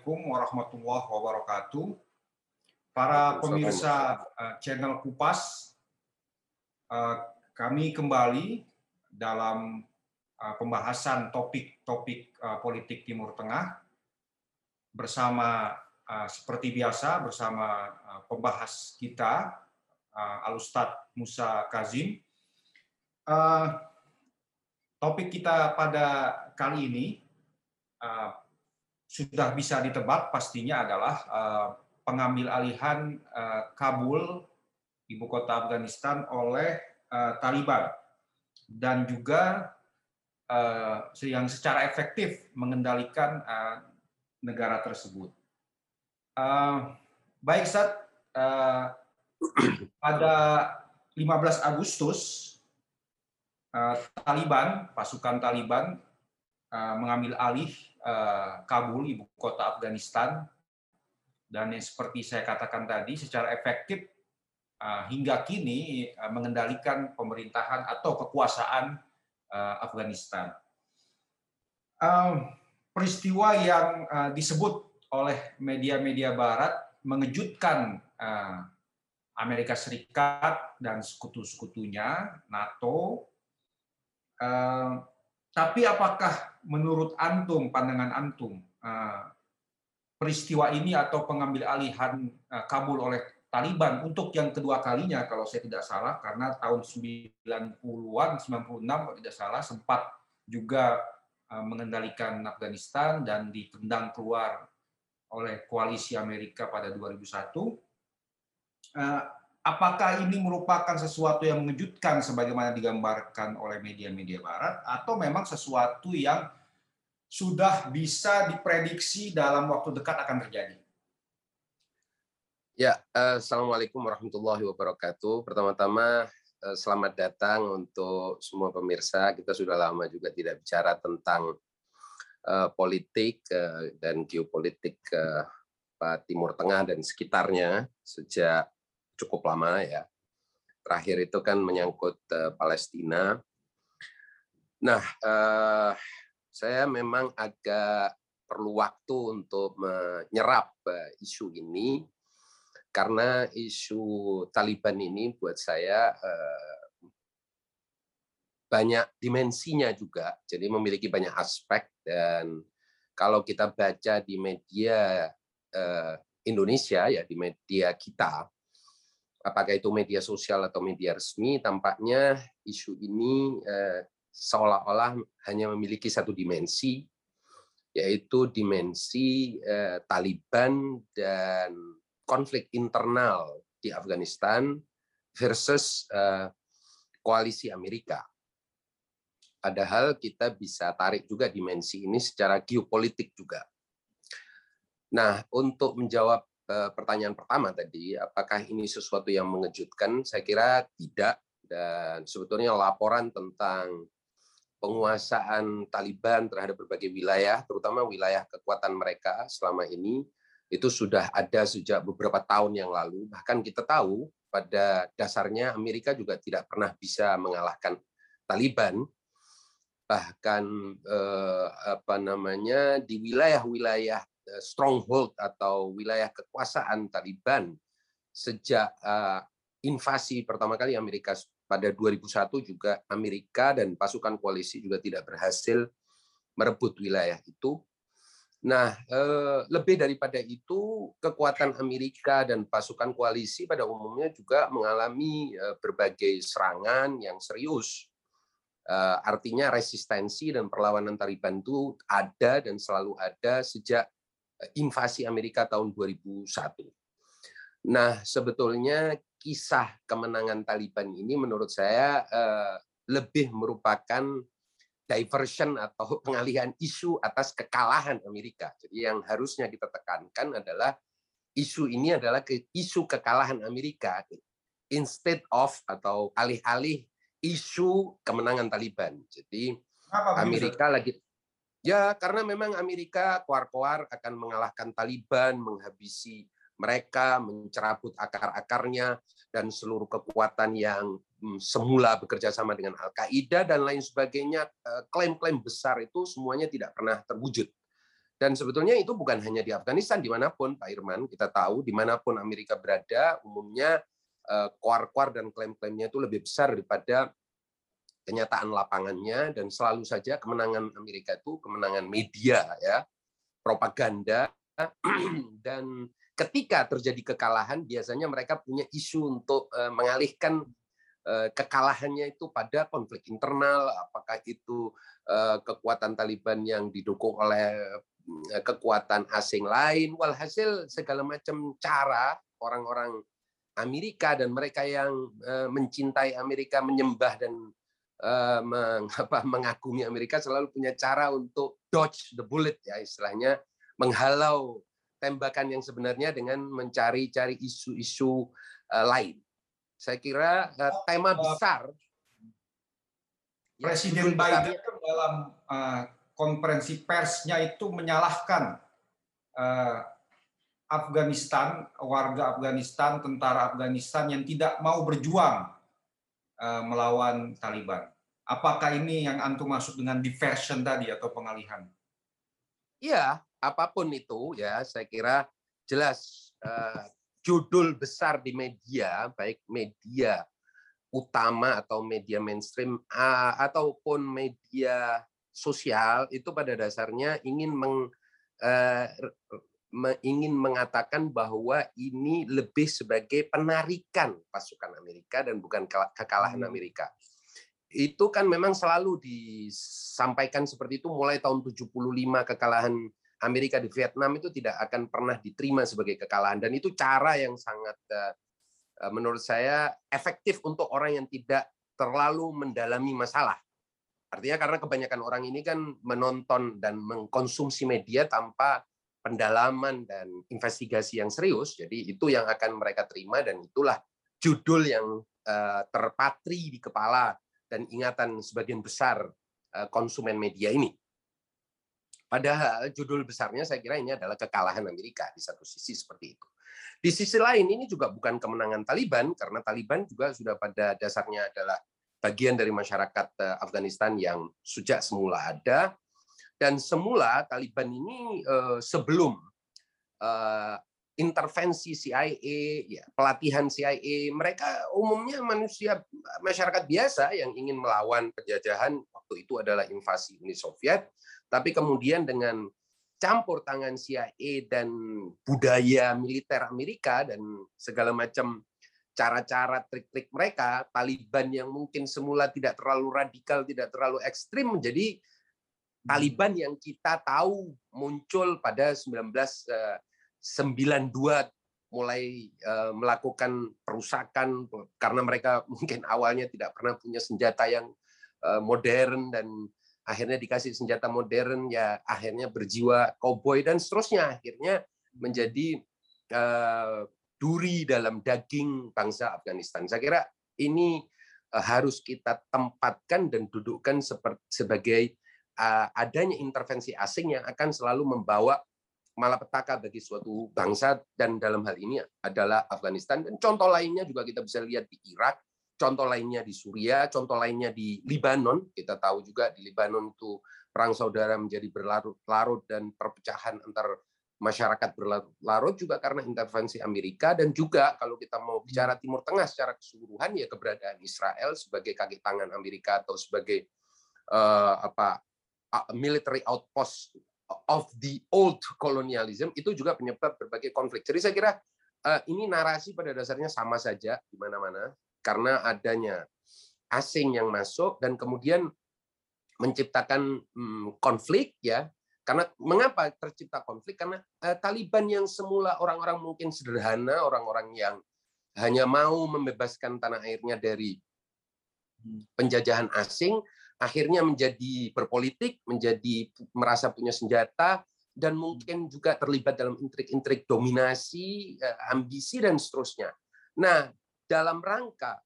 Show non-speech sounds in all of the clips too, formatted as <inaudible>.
Assalamualaikum warahmatullahi wabarakatuh. Para pemirsa uh, channel Kupas, uh, kami kembali dalam uh, pembahasan topik-topik politik Timur Tengah bersama seperti biasa bersama pembahas kita Alustad Musa Kazim. Topik kita pada kali ini sudah bisa ditebak pastinya adalah uh, pengambil alihan uh, Kabul ibu kota Afghanistan oleh uh, Taliban dan juga yang secara efektif mengendalikan negara tersebut. Baik saat pada 15 Agustus Taliban pasukan Taliban mengambil alih Eh, Kabul, ibu kota Afghanistan, dan yang seperti saya katakan tadi, secara efektif eh, hingga kini eh, mengendalikan pemerintahan atau kekuasaan Afghanistan. Peristiwa yang disebut oleh media-media Barat mengejutkan Amerika Serikat dan sekutu-sekutunya, NATO, tapi apakah menurut antum, pandangan antum, eh, peristiwa ini atau pengambil alihan eh, Kabul oleh Taliban untuk yang kedua kalinya kalau saya tidak salah karena tahun 90-an 96 kalau tidak salah sempat juga eh, mengendalikan Afghanistan dan ditendang keluar oleh koalisi Amerika pada 2001 apakah ini merupakan sesuatu yang mengejutkan sebagaimana digambarkan oleh media-media barat atau memang sesuatu yang sudah bisa diprediksi dalam waktu dekat akan terjadi? Ya, eh, Assalamualaikum warahmatullahi wabarakatuh. Pertama-tama, eh, selamat datang untuk semua pemirsa. Kita sudah lama juga tidak bicara tentang eh, politik dan geopolitik Timur Tengah dan sekitarnya sejak cukup lama ya. Terakhir itu kan menyangkut uh, Palestina. Nah, uh, saya memang agak perlu waktu untuk menyerap uh, isu ini karena isu Taliban ini buat saya uh, banyak dimensinya juga, jadi memiliki banyak aspek dan kalau kita baca di media Indonesia ya di media kita apakah itu media sosial atau media resmi, tampaknya isu ini eh, seolah-olah hanya memiliki satu dimensi, yaitu dimensi eh, Taliban dan konflik internal di Afghanistan versus eh, koalisi Amerika. Padahal kita bisa tarik juga dimensi ini secara geopolitik juga. Nah, untuk menjawab pertanyaan pertama tadi, apakah ini sesuatu yang mengejutkan? Saya kira tidak. Dan sebetulnya laporan tentang penguasaan Taliban terhadap berbagai wilayah, terutama wilayah kekuatan mereka selama ini, itu sudah ada sejak beberapa tahun yang lalu. Bahkan kita tahu pada dasarnya Amerika juga tidak pernah bisa mengalahkan Taliban. Bahkan eh, apa namanya di wilayah-wilayah Eh, stronghold atau wilayah kekuasaan Taliban sejak uh, invasi pertama kali Amerika pada 2001 juga Amerika dan pasukan koalisi juga tidak berhasil merebut wilayah itu. Nah, eh, lebih daripada itu, kekuatan Amerika dan pasukan koalisi pada umumnya juga mengalami berbagai serangan yang serius. Artinya resistensi dan perlawanan Taliban itu ada dan selalu ada sejak invasi Amerika tahun 2001. Nah, sebetulnya kisah kemenangan Taliban ini menurut saya eh, lebih merupakan diversion atau <laughs> pengalihan isu atas kekalahan Amerika. Jadi yang harusnya kita tekankan adalah isu ini adalah isu kekalahan Amerika instead of atau alih-alih isu kemenangan Taliban. Jadi Amerika lagi Ya, karena memang Amerika kuar-kuar akan mengalahkan Taliban, menghabisi mereka, mencerabut akar-akarnya, dan seluruh kekuatan yang hmm, semula bekerja sama dengan Al-Qaeda dan lain sebagainya, eh, klaim-klaim besar itu semuanya tidak pernah terwujud. Dan sebetulnya itu bukan hanya di Afghanistan, di mana pun Pak Irman, kita tahu di mana pun Amerika berada, umumnya eh, kuar-kuar dan klaim-klaimnya itu lebih besar daripada kenyataan lapangannya dan selalu saja kemenangan Amerika itu kemenangan media ya propaganda <clears throat> dan ketika terjadi kekalahan biasanya mereka punya isu untuk eh, mengalihkan eh, kekalahannya itu pada konflik internal apakah itu kekuatan Taliban yang didukung oleh Eh, kekuatan asing lain. Walhasil segala macam cara orang-orang Amerika dan mereka yang eh, mencintai Amerika, menyembah dan uh, mengapa <laughs> mengagumi Amerika selalu punya cara untuk dodge the bullet ya istilahnya menghalau tembakan yang sebenarnya dengan mencari-cari isu-isu lain. Saya kira tema besar Presiden Biden dalam konferensi persnya itu menyalahkan uh, Afghanistan, warga Afghanistan, tentara Afghanistan yang tidak mau berjuang uh, melawan Taliban. Apakah ini yang antum masuk dengan diversion tadi atau pengalihan? Iya, apa pun itu ya, saya kira jelas uh, judul besar di media, baik media utama atau media mainstream ataupun media sosial itu pada dasarnya ingin meng, uh, ingin mengatakan bahwa ini lebih sebagai penarikan pasukan Amerika dan bukan kekalahan hmm. Amerika. Itu kan memang selalu disampaikan seperti itu mulai tahun 75 kekalahan Amerika di Vietnam itu tidak akan pernah diterima sebagai kekalahan dan itu cara yang sangat eh, menurut saya efektif untuk orang yang tidak terlalu mendalami masalah Artinya karena kebanyakan orang ini kan menonton dan mengkonsumsi media tanpa pendalaman dan investigasi yang serius, jadi itu yang akan mereka terima dan itulah judul yang uh, terpatri di kepala dan ingatan sebagian besar uh, konsumen media ini. Padahal judul besarnya saya kira ini adalah kekalahan Amerika di satu sisi seperti itu. Di sisi lain ini juga bukan kemenangan Taliban karena Taliban juga sudah pada dasarnya adalah bagian dari masyarakat eh, Afghanistan yang sejak semula ada dan semula Taliban ini eh, sebelum eh, intervensi CIA, ya, pelatihan CIA, mereka umumnya manusia masyarakat biasa yang ingin melawan penjajahan waktu itu adalah invasi Uni Soviet, tapi kemudian dengan campur tangan CIA dan budaya militer Amerika dan segala macam cara-cara trik-trik mereka, Taliban yang mungkin semula tidak terlalu radikal, tidak terlalu ekstrim menjadi. Taliban yang kita tahu muncul pada 1992 eh, mulai eh, melakukan perusakan karena mereka <laughs> mungkin awalnya tidak pernah punya senjata yang eh, modern dan akhirnya dikasih senjata modern ya akhirnya berjiwa koboi dan seterusnya akhirnya menjadi duri dalam daging bangsa Afghanistan. Saya kira ini harus kita tempatkan dan dudukkan sebagai adanya intervensi asing yang akan selalu membawa malapetaka bagi suatu bangsa dan dalam hal ini adalah Afghanistan dan contoh lainnya juga kita bisa lihat di Irak, contoh lainnya di Suria, contoh lainnya di Libanon. Kita tahu juga di Libanon itu perang saudara menjadi berlarut-larut dan perpecahan antar masyarakat berlarut juga karena intervensi Amerika dan juga kalau kita mau bicara Timur Tengah secara keseluruhan ya keberadaan Israel sebagai kaki tangan Amerika atau sebagai uh, apa military outpost of the old colonialism itu juga penyebab berbagai konflik. Jadi saya kira uh, ini narasi pada dasarnya sama saja di mana-mana karena adanya asing yang masuk dan kemudian menciptakan hmm, konflik ya karena mengapa tercipta konflik? Karena eh, Taliban yang semula orang-orang mungkin sederhana, orang-orang yang hanya mau membebaskan tanah airnya dari penjajahan asing, akhirnya menjadi berpolitik, menjadi merasa punya senjata, dan mungkin juga terlibat dalam intrik-intrik dominasi, eh, ambisi, dan seterusnya. Nah, dalam rangka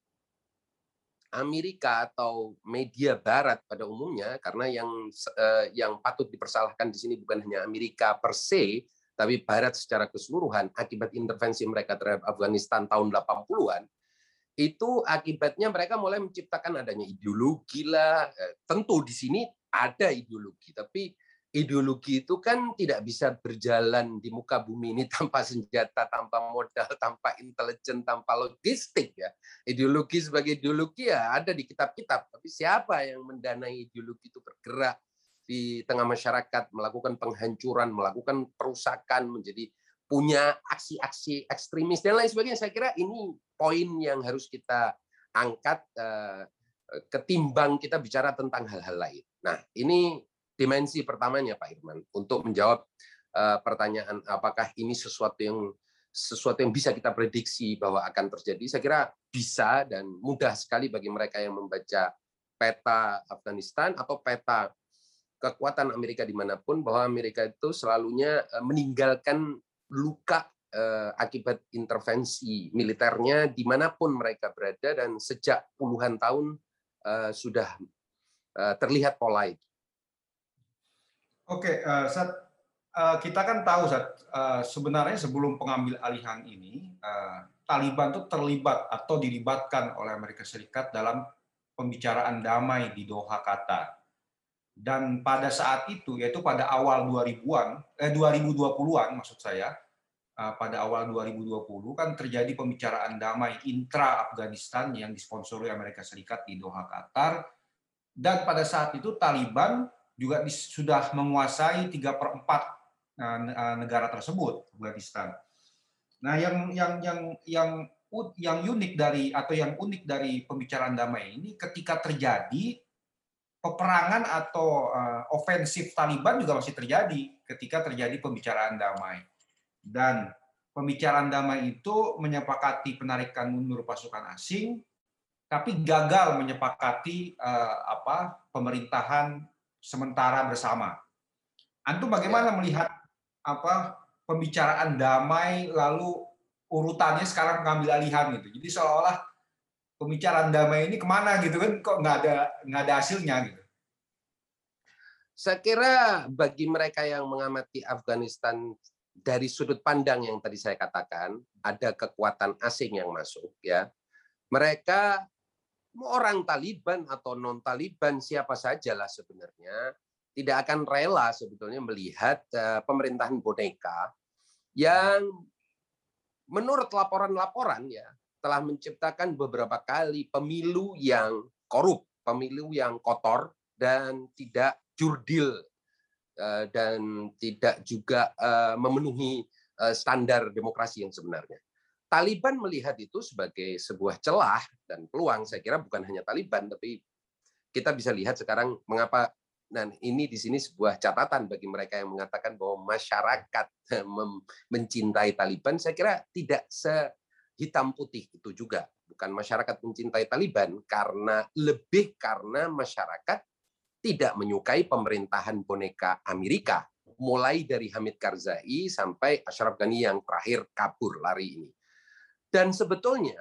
Amerika atau media Barat pada umumnya, karena yang uh, yang patut dipersalahkan di sini bukan hanya Amerika per se, tapi Barat secara keseluruhan akibat intervensi mereka terhadap Afghanistan tahun 80-an, itu akibatnya mereka mulai menciptakan adanya ideologi lah. Eh, tentu di sini ada ideologi, tapi ideologi itu kan tidak bisa berjalan di muka bumi ini <laughs> tanpa senjata, tanpa modal, tanpa intelijen, tanpa logistik ya. Ideologi sebagai ideologi ya ada di kitab-kitab, tapi siapa yang mendanai ideologi itu bergerak di tengah masyarakat, melakukan penghancuran, melakukan perusakan, menjadi punya aksi-aksi ekstremis dan lain sebagainya. Saya kira ini poin yang harus kita angkat eh, ketimbang kita bicara tentang hal-hal lain. Nah, ini dimensi pertamanya Pak Irman untuk menjawab uh, pertanyaan apakah ini sesuatu yang sesuatu yang bisa kita prediksi bahwa akan terjadi saya kira bisa dan mudah sekali bagi mereka yang membaca peta Afghanistan atau peta kekuatan Amerika di mana pun bahwa Amerika itu selalunya eh, meninggalkan luka eh, akibat intervensi militernya di mana pun mereka berada dan sejak puluhan tahun sudah terlihat pola itu. Oke, Sat, kita kan tahu Sat, sebenarnya sebelum pengambil alihan ini, Taliban itu terlibat atau dilibatkan oleh Amerika Serikat dalam pembicaraan damai di Doha, Qatar. Dan pada saat itu, yaitu pada awal 2000-an, eh 2020-an maksud saya, pada awal 2020 kan terjadi pembicaraan damai intra Afghanistan yang disponsori Amerika Serikat di Doha, Qatar. Dan pada saat itu Taliban juga sudah menguasai tiga per empat eh, eh, negara tersebut Afghanistan. Nah, yang yang yang yang yang unik dari atau yang unik dari pembicaraan damai ini ketika terjadi peperangan atau ofensif Taliban juga masih terjadi ketika terjadi pembicaraan damai. Dan pembicaraan damai itu menyepakati penarikan mundur pasukan asing, tapi gagal menyepakati uh, apa pemerintahan sementara bersama. Antum bagaimana ya. melihat apa pembicaraan damai lalu urutannya sekarang mengambil alihan gitu. Jadi seolah-olah pembicaraan damai ini ke mana gitu kan kok nggak ada nggak ada hasilnya gitu. Saya kira bagi mereka yang mengamati Afghanistan dari sudut pandang yang tadi saya katakan ada kekuatan asing yang masuk ya. Mereka orang Taliban atau non Taliban siapa sajalah sebenarnya tidak akan rela sebetulnya melihat uh, pemerintahan boneka yang menurut laporan-laporan ya telah menciptakan beberapa kali pemilu yang korup, pemilu yang kotor dan tidak jurdil dan tidak juga uh, memenuhi standar demokrasi yang sebenarnya. Taliban melihat itu sebagai sebuah celah dan peluang. Saya kira bukan hanya Taliban, tapi kita bisa lihat sekarang mengapa dan ini di sini sebuah catatan bagi mereka yang mengatakan bahwa masyarakat mencintai Taliban. Saya kira tidak sehitam putih itu juga. Bukan masyarakat mencintai Taliban karena lebih karena masyarakat tidak menyukai pemerintahan boneka Amerika mulai dari Hamid Karzai sampai Ashraf Ghani yang terakhir kabur lari ini. Dan sebetulnya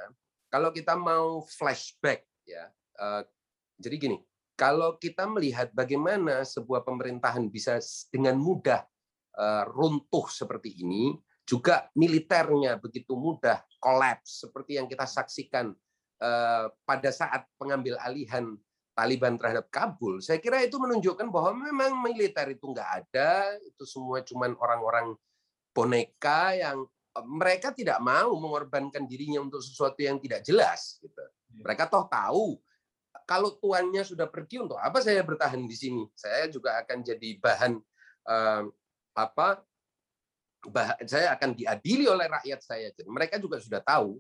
kalau kita mau flashback ya, uh, jadi gini, kalau kita melihat bagaimana sebuah pemerintahan bisa dengan mudah uh, runtuh seperti ini, juga militernya begitu mudah kolaps seperti yang kita saksikan uh, pada saat pengambil alihan Taliban terhadap Kabul, saya kira itu menunjukkan bahwa memang militer itu nggak ada, itu semua cuman orang-orang boneka yang mereka tidak mau mengorbankan dirinya untuk sesuatu yang tidak jelas. Gitu. Iya. Mereka toh tahu kalau tuannya sudah pergi untuk apa saya bertahan di sini? Saya juga akan jadi bahan eh, apa? Bah, saya akan diadili oleh rakyat saya. Jadi mereka juga sudah tahu.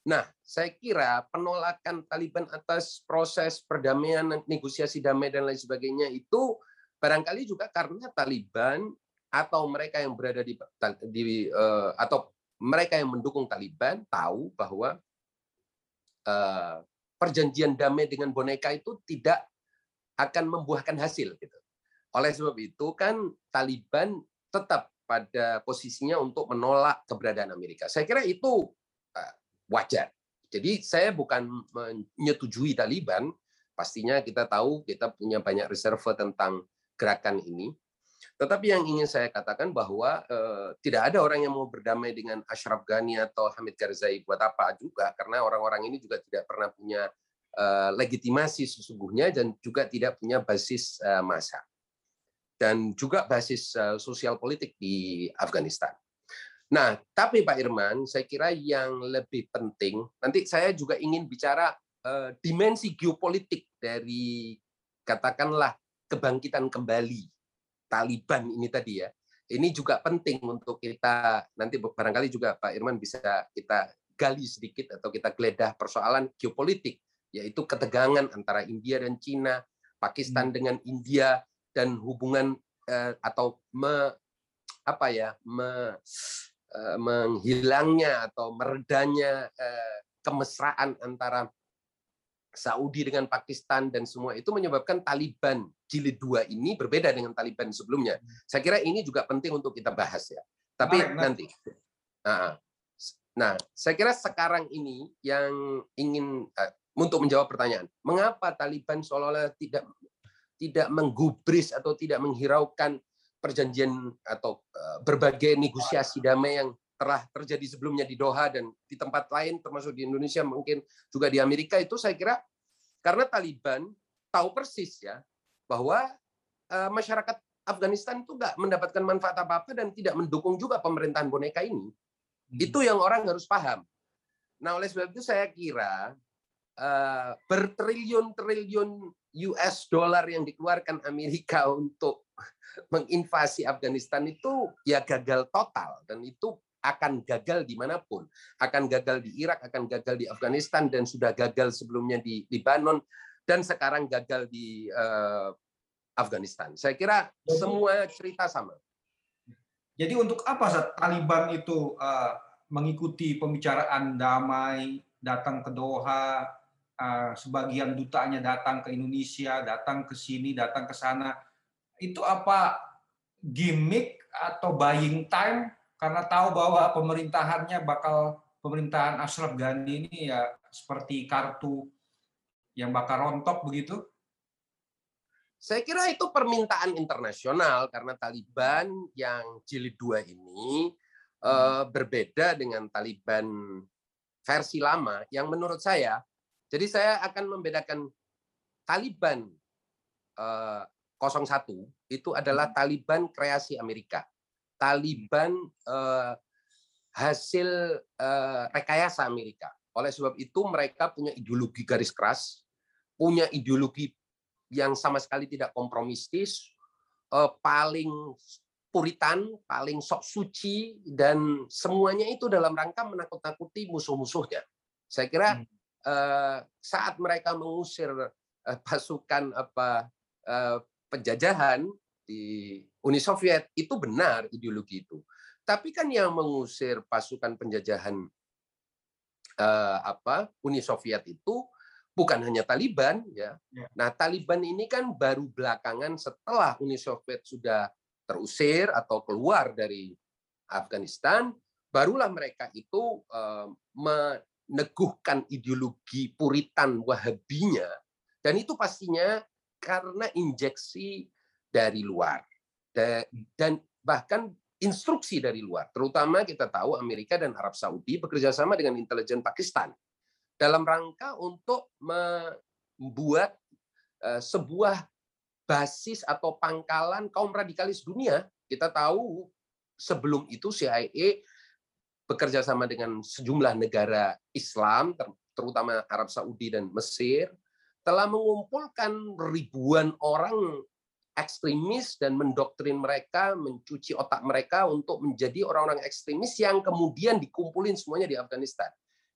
Nah, saya kira penolakan Taliban atas proses perdamaian, negosiasi damai dan lain sebagainya itu barangkali juga karena Taliban atau mereka yang berada di, di uh, atau mereka yang mendukung Taliban tahu bahwa uh, perjanjian damai dengan boneka itu tidak akan membuahkan hasil gitu. Oleh sebab itu kan Taliban tetap pada posisinya untuk menolak keberadaan Amerika. Saya kira itu wajar. Jadi saya bukan menyetujui Taliban, pastinya kita tahu kita punya banyak reserve tentang gerakan ini tetapi yang ingin saya katakan bahwa eh, tidak ada orang yang mau berdamai dengan Ashraf Ghani atau Hamid Karzai buat apa juga karena orang-orang ini juga tidak pernah punya eh, legitimasi sesungguhnya dan juga tidak punya basis eh, massa. dan juga basis sosial politik di Afghanistan. Nah, tapi Pak Irman, saya kira yang lebih penting, nanti saya juga ingin bicara uh, dimensi geopolitik dari katakanlah kebangkitan kembali Taliban ini tadi ya. Ini juga penting untuk kita nanti barangkali juga Pak Irman bisa kita gali sedikit atau kita geledah persoalan geopolitik yaitu ketegangan antara India dan Cina, Pakistan hmm. dengan India dan hubungan uh, atau me, apa ya me, Eh, menghilangnya atau meredanya eh, kemesraan antara Saudi dengan Pakistan dan semua itu menyebabkan Taliban jilid dua ini berbeda dengan Taliban sebelumnya. Saya kira ini juga penting untuk kita bahas ya. Tapi nah, nanti. Nah, nah, saya kira sekarang ini yang ingin uh, untuk menjawab pertanyaan, mengapa Taliban seolah-olah tidak tidak menggubris atau tidak menghiraukan perjanjian atau eh, berbagai negosiasi damai yang telah terjadi sebelumnya di Doha dan di tempat lain termasuk di Indonesia mungkin juga di Amerika itu saya kira karena Taliban tahu persis ya bahwa eh, masyarakat Afghanistan itu nggak mendapatkan manfaat apa-apa dan tidak mendukung juga pemerintahan boneka ini. Hmm. Itu yang orang harus paham. Nah, oleh sebab itu saya kira uh, bertriliun-triliun US dollar yang dikeluarkan Amerika <laughs> untuk menginvasi Afghanistan itu ya gagal total dan itu akan gagal di mana pun, akan gagal di Irak, akan gagal di Afghanistan dan sudah gagal sebelumnya di Lebanon dan sekarang gagal di uh, Afghanistan. Saya kira semua cerita sama. Jadi untuk apa saat Taliban itu uh, mengikuti pembicaraan damai, datang ke Doha, uh, sebagian dutanya datang ke Indonesia, datang ke sini, datang ke sana itu apa gimmick atau buying time karena tahu bahwa pemerintahannya bakal pemerintahan Ashraf Ghani ini ya seperti kartu yang bakal rontok begitu? Saya kira itu permintaan internasional karena Taliban yang jilid dua ini uh, berbeda dengan Taliban versi lama yang menurut saya, jadi saya akan membedakan Taliban uh, 01 itu adalah hmm. Taliban kreasi Amerika. Taliban eh, hasil eh, rekayasa Amerika. Oleh sebab itu mereka punya ideologi garis keras, punya ideologi yang sama sekali tidak kompromistis, eh, paling puritan, paling sok suci dan semuanya itu dalam rangka menakut-nakuti musuh-musuhnya. Saya kira hmm. eh, saat mereka mengusir eh, pasukan apa eh, penjajahan di Uni Soviet itu benar ideologi itu. Tapi kan yang mengusir pasukan penjajahan eh, apa Uni Soviet itu bukan hanya Taliban ya. ya. Nah, Taliban ini kan baru belakangan setelah Uni Soviet sudah terusir atau keluar dari Afghanistan, barulah mereka itu eh, meneguhkan ideologi puritan Wahabinya dan itu pastinya karena injeksi dari luar dan bahkan instruksi dari luar. Terutama kita tahu Amerika dan Arab Saudi bekerja sama dengan intelijen Pakistan dalam rangka untuk membuat eh, sebuah basis atau pangkalan kaum radikalis dunia. Kita tahu sebelum itu CIA bekerja sama dengan sejumlah negara Islam, terutama Arab Saudi dan Mesir, telah mengumpulkan ribuan orang ekstremis dan mendoktrin mereka, mencuci otak mereka untuk menjadi orang-orang ekstremis yang kemudian dikumpulin semuanya di Afghanistan.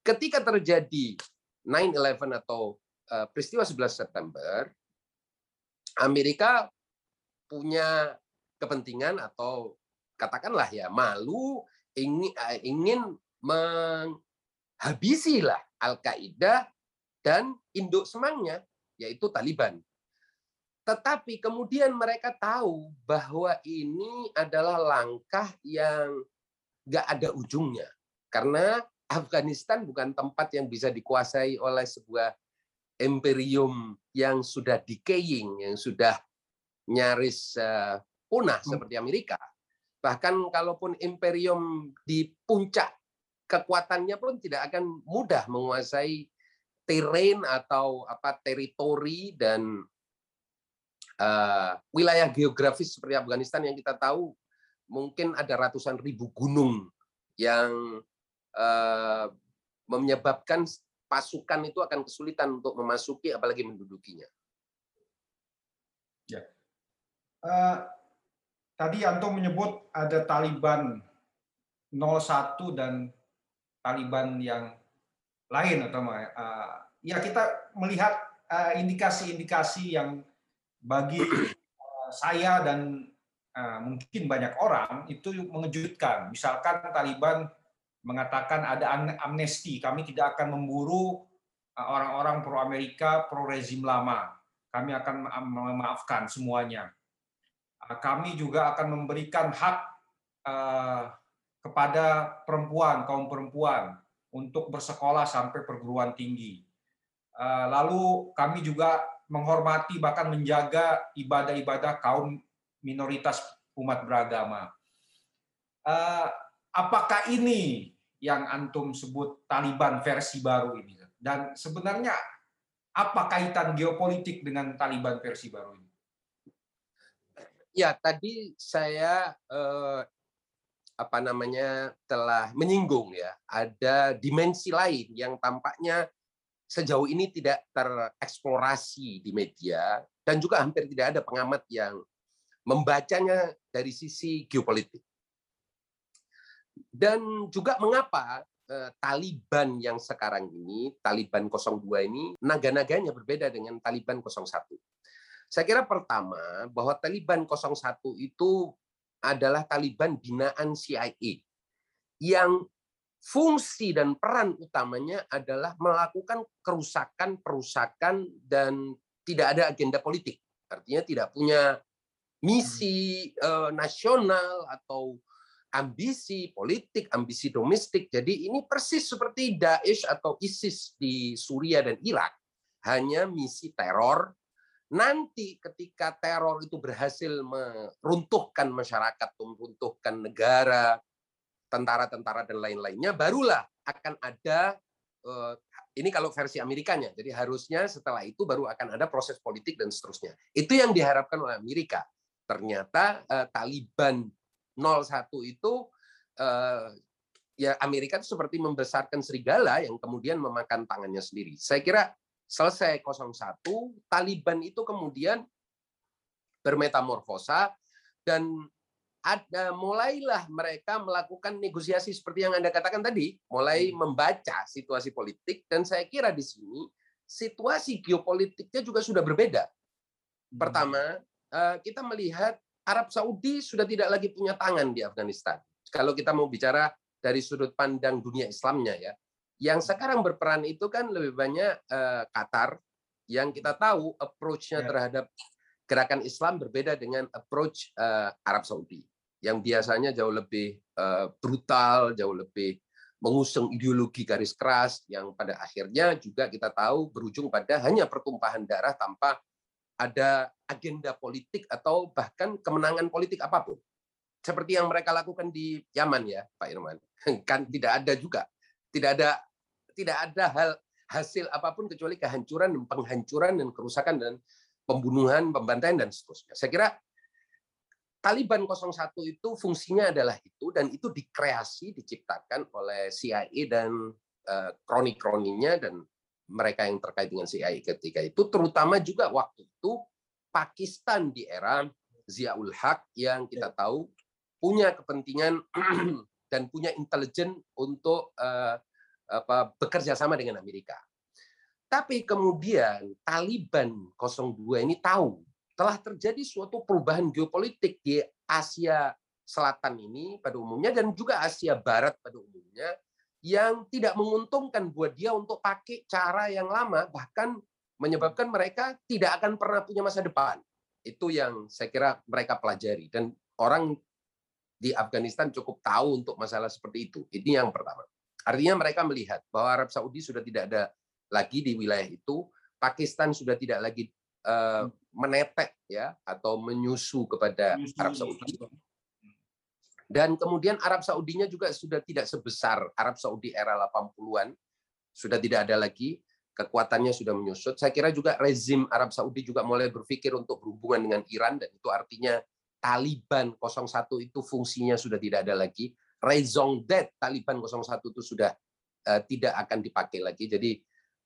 Ketika terjadi 9/11 atau uh, peristiwa 11 September, Amerika punya kepentingan atau katakanlah ya malu ingin uh, ingin menghabisi lah Al Qaeda dan induk semangnya yaitu Taliban. Tetapi kemudian mereka tahu bahwa ini adalah langkah yang nggak ada ujungnya. Karena Afghanistan bukan tempat yang bisa dikuasai oleh sebuah imperium yang sudah decaying, yang sudah nyaris uh, punah hmm. seperti Amerika. Bahkan kalaupun imperium di puncak kekuatannya pun tidak akan mudah menguasai terrain atau apa teritori dan uh, wilayah geografis seperti Afghanistan yang kita tahu mungkin ada ratusan ribu gunung yang uh, menyebabkan pasukan itu akan kesulitan untuk memasuki apalagi mendudukinya. Ya. Uh, tadi Yanto menyebut ada Taliban 01 dan Taliban yang lain atau uh, ya kita melihat indikasi-indikasi uh, yang bagi uh, saya dan uh, mungkin banyak orang itu mengejutkan. Misalkan Taliban mengatakan ada amnesti, kami tidak akan memburu orang-orang pro Amerika, pro rezim lama. Kami akan memaafkan semuanya. Kami juga akan memberikan hak kepada perempuan, kaum perempuan untuk bersekolah sampai perguruan tinggi. Lalu kami juga menghormati bahkan menjaga ibadah-ibadah kaum minoritas umat beragama. Apakah ini yang antum sebut Taliban versi baru ini. Dan sebenarnya apa kaitan geopolitik dengan Taliban versi baru ini? Ya, tadi saya eh, apa namanya telah menyinggung ya, ada dimensi lain yang tampaknya sejauh ini tidak tereksplorasi di media dan juga hampir tidak ada pengamat yang membacanya dari sisi geopolitik. Dan juga mengapa eh, Taliban yang sekarang ini, Taliban 02 ini, naga-naganya berbeda dengan Taliban 01. Saya kira pertama, bahwa Taliban 01 itu adalah Taliban binaan CIA yang fungsi dan peran utamanya adalah melakukan kerusakan-perusakan dan tidak ada agenda politik. Artinya tidak punya misi uh, nasional atau ambisi politik, ambisi domestik. Jadi ini persis seperti Daesh atau ISIS di Suria dan Irak. Hanya misi teror. Nanti ketika teror itu berhasil meruntuhkan masyarakat, meruntuhkan negara, tentara-tentara dan lain-lainnya, barulah akan ada eh, ini kalau versi Amerikanya. Jadi harusnya setelah itu baru akan ada proses politik dan seterusnya. Itu yang diharapkan oleh Amerika. Ternyata eh, Taliban 01 itu eh, ya Amerika itu seperti membesarkan serigala yang kemudian memakan tangannya sendiri. Saya kira selesai 01, Taliban itu kemudian bermetamorfosa dan ada mulailah mereka melakukan negosiasi seperti yang Anda katakan tadi, mulai hmm. membaca situasi politik dan saya kira di sini situasi geopolitiknya juga sudah berbeda. Hmm. Pertama, eh, kita melihat Arab Saudi sudah tidak lagi punya tangan di Afghanistan. Kalau kita mau bicara dari sudut pandang dunia Islamnya ya, yang sekarang berperan itu kan lebih banyak uh, Qatar yang kita tahu approach-nya ya. terhadap gerakan Islam berbeda dengan approach uh, Arab Saudi yang biasanya jauh lebih uh, brutal, jauh lebih mengusung ideologi garis keras yang pada akhirnya juga kita tahu berujung pada hanya pertumpahan darah tanpa ada agenda politik atau bahkan kemenangan politik apa pun. Seperti yang mereka lakukan di Yaman ya, Pak Irman. <laughs> Kan tidak ada juga. Tidak ada tidak ada hal hasil apa pun kecuali kehancuran dan penghancuran dan kerusakan dan pembunuhan, pembantaian dan seterusnya. Saya kira Taliban 01 itu fungsinya adalah itu dan itu dikreasi, diciptakan oleh CIA dan uh, kroni-kroninya dan mereka yang terkait dengan CIA ketika itu, terutama juga waktu itu Pakistan di era Ziaul Haq yang kita ya. tahu punya kepentingan <clears throat> dan punya intelijen untuk uh, apa, bekerja sama dengan Amerika. Tapi kemudian Taliban 02 ini tahu telah terjadi suatu perubahan geopolitik di Asia Selatan ini pada umumnya dan juga Asia Barat pada umumnya yang tidak menguntungkan buat dia untuk pakai cara yang lama, bahkan menyebabkan mereka tidak akan pernah punya masa depan. Itu yang saya kira mereka pelajari. Dan orang di Afghanistan cukup tahu untuk masalah seperti itu. Ini yang pertama. Artinya mereka melihat bahwa Arab Saudi sudah tidak ada lagi di wilayah itu, Pakistan sudah tidak lagi uh, menetek ya atau menyusu kepada Arab Saudi. Dan kemudian Arab Saudinya juga sudah tidak sebesar Arab Saudi era 80-an, sudah tidak ada lagi. kekuatannya sudah menyusut. Saya kira juga rezim Arab Saudi juga mulai berpikir untuk berhubungan dengan Iran dan itu artinya Taliban 01 itu fungsinya sudah tidak ada lagi. Raison d'être Taliban 01 itu sudah uh, tidak akan dipakai lagi. Jadi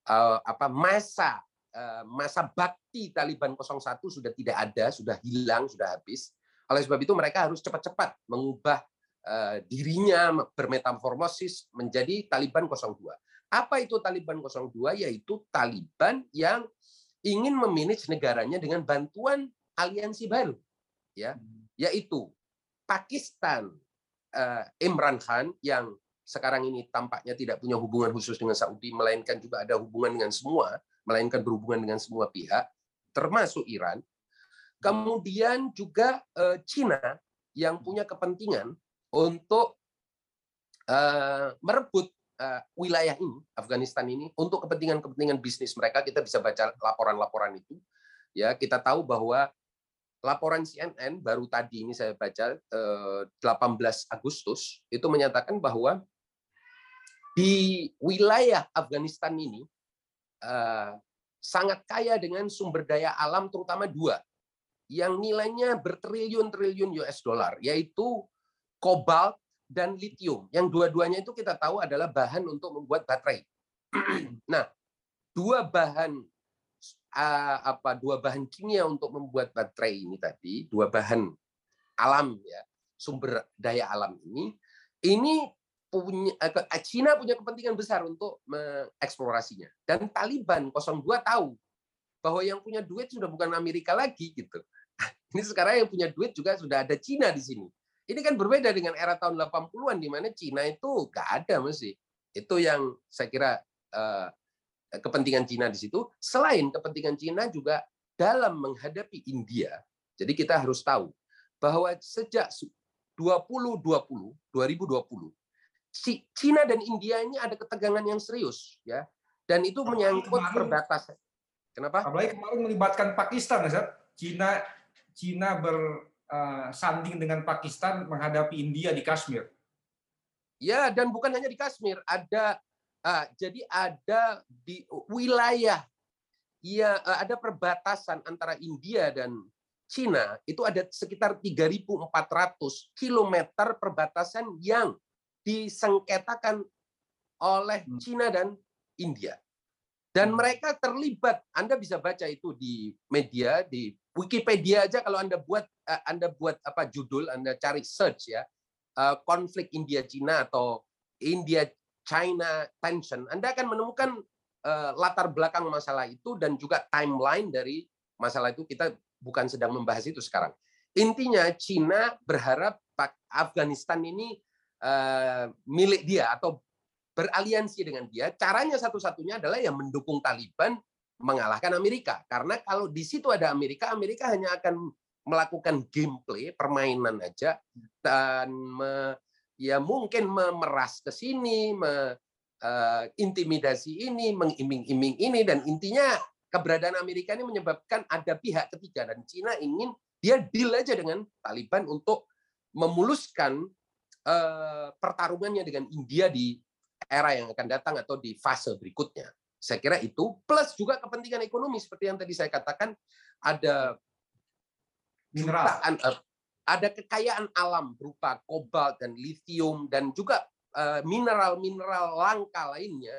uh, apa masa uh, masa bakti Taliban 01 sudah tidak ada, sudah hilang, sudah habis. Oleh sebab itu mereka harus cepat-cepat mengubah uh, dirinya bermetamorfosis menjadi Taliban 02. Apa itu Taliban 02? Yaitu Taliban yang ingin memanage negaranya dengan bantuan aliansi baru, ya, yaitu Pakistan uh, Imran Khan yang sekarang ini tampaknya tidak punya hubungan khusus dengan Saudi, melainkan juga ada hubungan dengan semua, melainkan berhubungan dengan semua pihak, termasuk Iran. Kemudian juga uh, Cina yang punya kepentingan untuk uh, merebut uh, wilayah ini, Afghanistan ini, untuk kepentingan-kepentingan bisnis mereka, kita bisa baca laporan-laporan itu. Ya, kita tahu bahwa laporan CNN baru tadi ini saya baca uh, 18 Agustus itu menyatakan bahwa di wilayah Afghanistan ini uh, sangat kaya dengan sumber daya alam terutama dua yang nilainya bertriliun-triliun US dollar yaitu kobalt dan litium. Yang dua-duanya itu kita tahu adalah bahan untuk membuat baterai. <clears throat> nah, dua bahan uh, apa dua bahan kimia untuk membuat baterai ini tadi, dua bahan alam ya, sumber daya alam ini ini punya uh, Cina punya kepentingan besar untuk mengeksplorasinya. Dan Taliban 02 tahu bahwa yang punya duit sudah bukan Amerika lagi gitu. <laughs> Ini sekarang yang punya duit juga sudah ada Cina di sini. Ini kan berbeda dengan era tahun 80-an di mana Cina itu nggak ada mesti. Itu yang saya kira uh, kepentingan Cina di situ. Selain kepentingan Cina juga dalam menghadapi India. Jadi kita harus tahu bahwa sejak 2020, 2020, Cina dan India ini ada ketegangan yang serius, ya. Dan itu menyangkut perbatasan. Kenapa? Apalagi kemarin melibatkan Pakistan, ya, Cina Cina ber Eh, dengan Pakistan menghadapi India di Kashmir. Ya, dan bukan hanya di Kashmir, ada uh, jadi ada di wilayah ya ada perbatasan antara India dan Cina itu ada sekitar 3.400 km perbatasan yang disengketakan oleh hmm. Cina dan India. Dan hmm. mereka terlibat. Anda bisa baca itu di media, di Wikipedia aja kalau Anda buat eh, Anda buat apa judul, Anda cari search ya, eh, konflik India Cina atau India China tension, Anda akan menemukan eh, latar belakang masalah itu dan juga timeline dari masalah itu. Kita bukan sedang membahas itu sekarang. Intinya Cina berharap Afghanistan ini milik dia atau beraliansi dengan dia, caranya satu-satunya adalah yang mendukung Taliban mengalahkan Amerika. Karena kalau di situ ada Amerika, Amerika hanya akan melakukan gameplay, permainan aja, dan me, ya mungkin memeras ke sini, me, uh, intimidasi ini, mengiming-iming ini, dan intinya keberadaan Amerika ini menyebabkan ada pihak ketiga, dan Cina ingin dia deal aja dengan Taliban untuk memuluskan uh, pertarungannya dengan India di era yang akan datang atau di fase berikutnya. Saya kira itu plus juga kepentingan ekonomi seperti yang tadi saya katakan ada mineral, eh, ada kekayaan alam berupa kobalt dan lithium dan juga eh, mineral-mineral langka lainnya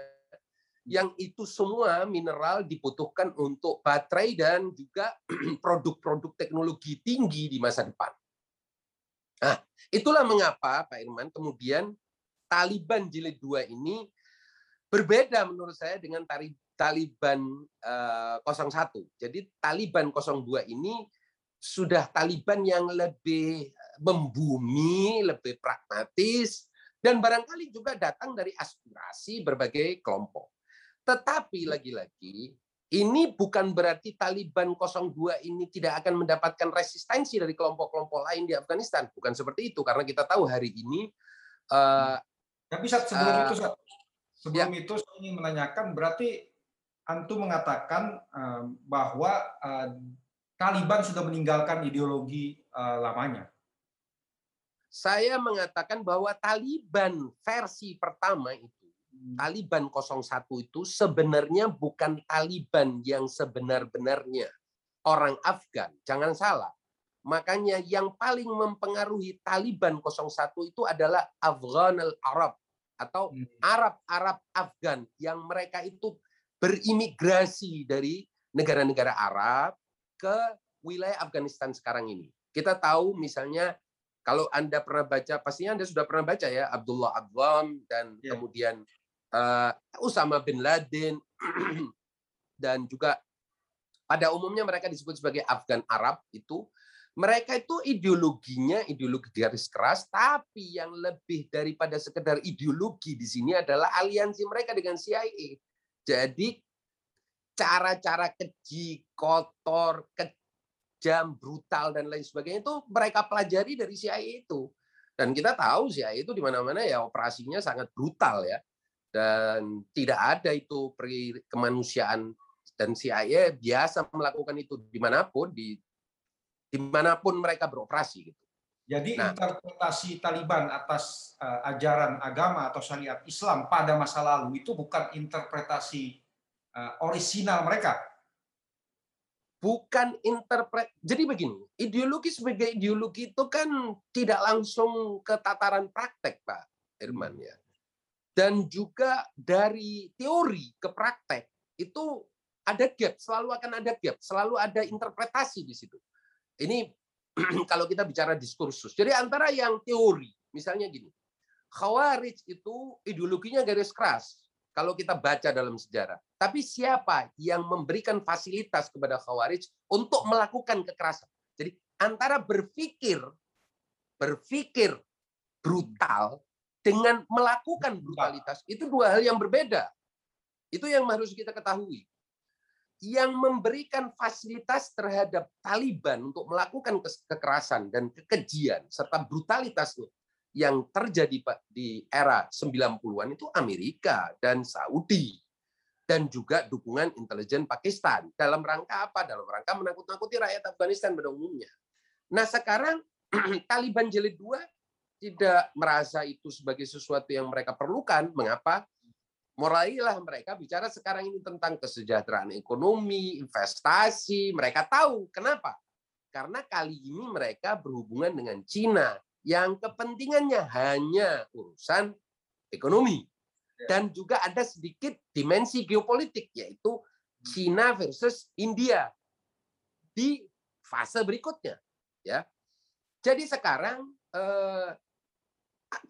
yang itu semua mineral dibutuhkan untuk baterai dan juga <clears throat> produk-produk teknologi tinggi di masa depan. Nah, itulah mengapa Pak Irman kemudian Taliban jilid 2 ini berbeda menurut saya dengan Taliban uh, eh, 01. Jadi Taliban 02 ini sudah Taliban yang lebih membumi, lebih pragmatis, dan barangkali juga datang dari aspirasi berbagai kelompok. Tetapi lagi-lagi, ini bukan berarti Taliban 02 ini tidak akan mendapatkan resistensi dari kelompok-kelompok lain di Afghanistan. Bukan seperti itu, karena kita tahu hari ini uh, tapi saat sebelum uh, itu sebelum ya. itu saya ingin menanyakan berarti antum mengatakan uh, bahwa uh, Taliban sudah meninggalkan ideologi uh, lamanya. Saya mengatakan bahwa Taliban versi pertama itu Taliban 01 itu sebenarnya bukan Taliban yang sebenar-benarnya orang Afgan. Jangan salah. Makanya yang paling mempengaruhi Taliban 01 itu adalah Afghan al-Arab atau hmm. Arab-Arab Afgan yang mereka itu berimigrasi dari negara-negara Arab ke wilayah Afghanistan sekarang ini. Kita tahu misalnya kalau Anda pernah baca, pastinya Anda sudah pernah baca ya Abdullah Adlam dan yeah. kemudian uh, Usama bin Laden <clears throat> dan juga pada umumnya mereka disebut sebagai Afgan Arab itu mereka itu ideologinya ideologi garis keras tapi yang lebih daripada sekedar ideologi di sini adalah aliansi mereka dengan CIA. Jadi cara-cara keji, kotor, kejam, brutal dan lain sebagainya itu mereka pelajari dari CIA itu. Dan kita tahu CIA itu di mana-mana ya operasinya sangat brutal ya dan tidak ada itu peri kemanusiaan dan CIA biasa melakukan itu di mana pun di di mana pun mereka beroperasi gitu. Jadi nah, interpretasi Taliban atas uh, ajaran agama atau syariat Islam pada masa lalu itu bukan interpretasi orisinal mereka. Bukan interpret. Jadi begini, ideologi sebagai ideologi itu kan tidak langsung ke tataran praktek, Pak Irman ya dan juga dari teori ke praktek itu ada gap, selalu akan ada gap, selalu ada interpretasi di situ. Ini <clears throat> kalau kita bicara diskursus. Jadi antara yang teori, misalnya gini, Khawarij itu ideologinya garis keras kalau kita baca dalam sejarah. Tapi siapa yang memberikan fasilitas kepada Khawarij untuk melakukan kekerasan? Jadi antara berpikir berpikir brutal dengan melakukan brutalitas itu dua hal yang berbeda. Itu yang harus kita ketahui. Yang memberikan fasilitas terhadap Taliban untuk melakukan kekerasan dan kekejian serta brutalitasnya yang terjadi di era 90-an itu Amerika dan Saudi dan juga dukungan intelijen Pakistan dalam rangka apa? Dalam rangka menakut-nakuti rakyat Afghanistan pada umumnya. Nah, sekarang <clears throat> Taliban jilid 2 tidak merasa itu sebagai sesuatu yang mereka perlukan. Mengapa? Mulailah mereka bicara sekarang ini tentang kesejahteraan ekonomi, investasi. Mereka tahu kenapa? Karena kali ini mereka berhubungan dengan Cina yang kepentingannya hanya urusan ekonomi ya. dan juga ada sedikit dimensi geopolitik yaitu Cina versus India di fase berikutnya ya jadi sekarang eh,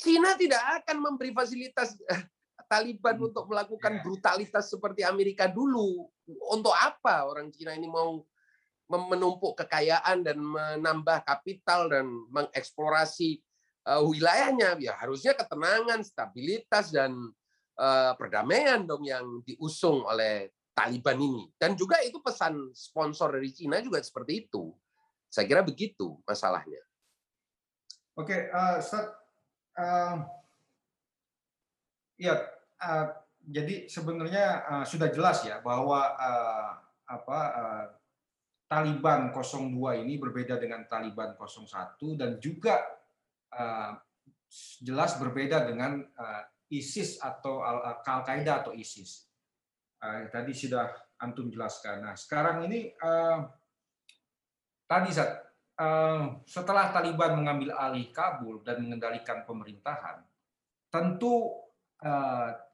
Cina tidak akan memberi fasilitas eh, Taliban hmm. untuk melakukan ya. brutalitas seperti Amerika dulu. Untuk apa orang Cina ini mau menumpuk kekayaan dan menambah kapital dan mengeksplorasi uh, wilayahnya? Ya harusnya ketenangan, stabilitas dan uh, perdamaian dong yang diusung oleh Taliban ini. Dan juga itu pesan sponsor dari Cina juga seperti itu. Saya kira begitu masalahnya. Oke, uh, uh, ya uh, jadi sebenarnya uh, sudah jelas ya bahwa uh, apa uh, Taliban 02 ini berbeda dengan Taliban 01 dan juga uh, jelas berbeda dengan uh, ISIS atau Al-Qaeda atau ISIS. Uh, tadi sudah antum jelaskan. Nah, sekarang ini tadi saat setelah Taliban mengambil alih Kabul dan mengendalikan pemerintahan, tentu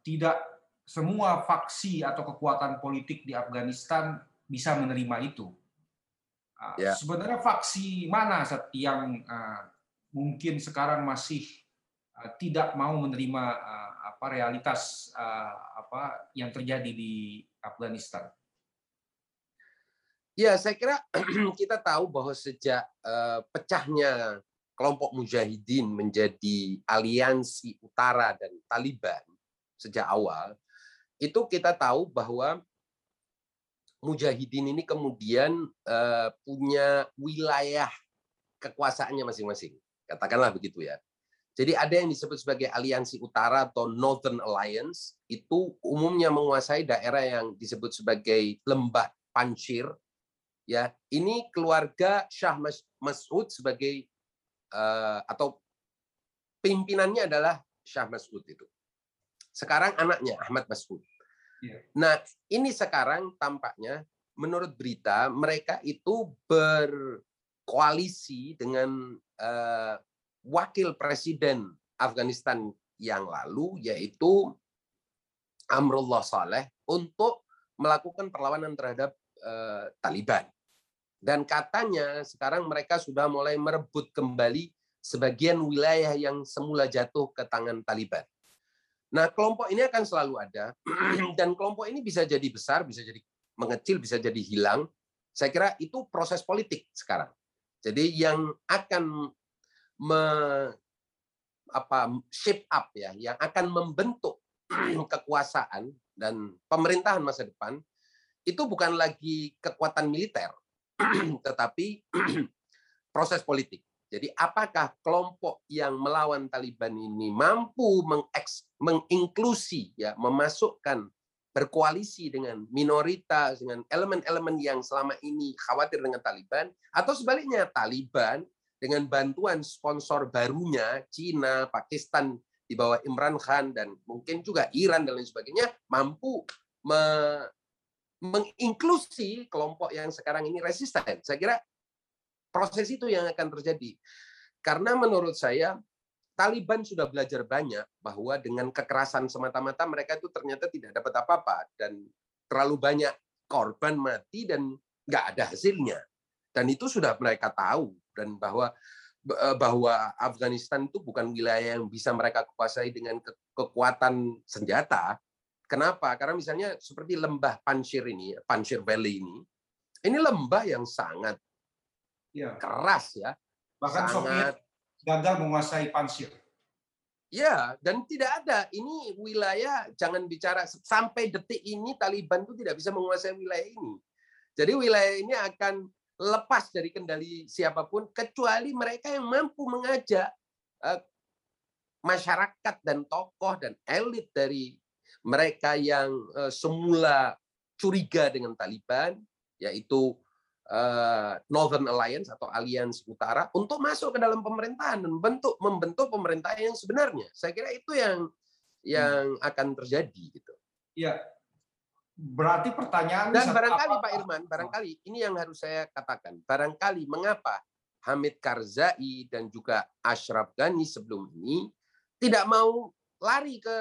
tidak semua faksi atau kekuatan politik di Afghanistan bisa menerima itu. Ya. Sebenarnya faksi mana yang mungkin sekarang masih tidak mau menerima apa realitas apa yang terjadi di Afghanistan? Ya, saya kira <clears throat> kita tahu bahwa sejak uh, pecahnya kelompok mujahidin menjadi aliansi utara dan Taliban sejak awal, itu kita tahu bahwa mujahidin ini kemudian uh, punya wilayah kekuasaannya masing-masing. Katakanlah begitu ya. Jadi ada yang disebut sebagai aliansi utara atau Northern Alliance, itu umumnya menguasai daerah yang disebut sebagai lembah Panjshir ya ini keluarga Syah Mas'ud sebagai uh, atau pimpinannya adalah Syah Mas'ud itu. Sekarang anaknya Ahmad Masud. Iya. Nah, ini sekarang tampaknya menurut berita mereka itu berkoalisi dengan uh, wakil presiden Afghanistan yang lalu yaitu Amrullah Saleh untuk melakukan perlawanan terhadap uh, Taliban. Dan katanya sekarang mereka sudah mulai merebut kembali sebagian wilayah yang semula jatuh ke tangan Taliban. Nah, kelompok ini akan selalu ada <clears throat> dan kelompok ini bisa jadi besar, bisa jadi mengecil, bisa jadi hilang. Saya kira itu proses politik sekarang. Jadi yang akan me, apa shape up ya, yang akan membentuk <clears throat> kekuasaan dan pemerintahan masa depan itu bukan lagi kekuatan militer, <clears throat> tetapi proses politik. Jadi apakah kelompok yang melawan Taliban ini mampu menginklusi ya memasukkan berkoalisi dengan minoritas dengan elemen-elemen yang selama ini khawatir dengan Taliban atau sebaliknya Taliban dengan bantuan sponsor barunya Cina, Pakistan di bawah Imran Khan dan mungkin juga Iran dan lain sebagainya mampu me menginklusi kelompok yang sekarang ini resisten. Saya kira proses itu yang akan terjadi. Karena menurut saya Taliban sudah belajar banyak bahwa dengan kekerasan semata-mata mereka itu ternyata tidak dapat apa-apa dan terlalu banyak korban mati dan nggak ada hasilnya. Dan itu sudah mereka tahu dan bahwa eh, bahwa Afghanistan itu bukan wilayah yang bisa mereka kuasai dengan ke kekuatan senjata, Kenapa? Karena misalnya seperti lembah Panjshir ini, Panjshir Valley ini, ini lembah yang sangat ya. keras ya. Bahkan sangat, Soviet gagal menguasai Panjshir. Ya, dan tidak ada. Ini wilayah, jangan bicara sampai detik ini Taliban itu tidak bisa menguasai wilayah ini. Jadi wilayah ini akan lepas dari kendali siapa pun kecuali mereka yang mampu mengajak uh, masyarakat dan tokoh dan elit dari mereka yang uh, semula curiga dengan Taliban, yaitu Northern Alliance atau Aliansi Utara, untuk masuk ke dalam pemerintahan dan bentuk membentuk pemerintahan yang sebenarnya. Saya kira itu yang yang hmm. akan terjadi gitu. Ya, berarti pertanyaan dan barangkali apa? Pak Irman, barangkali ini yang harus saya katakan, barangkali mengapa Hamid Karzai dan juga Ashraf Ghani sebelum ini tidak mau lari ke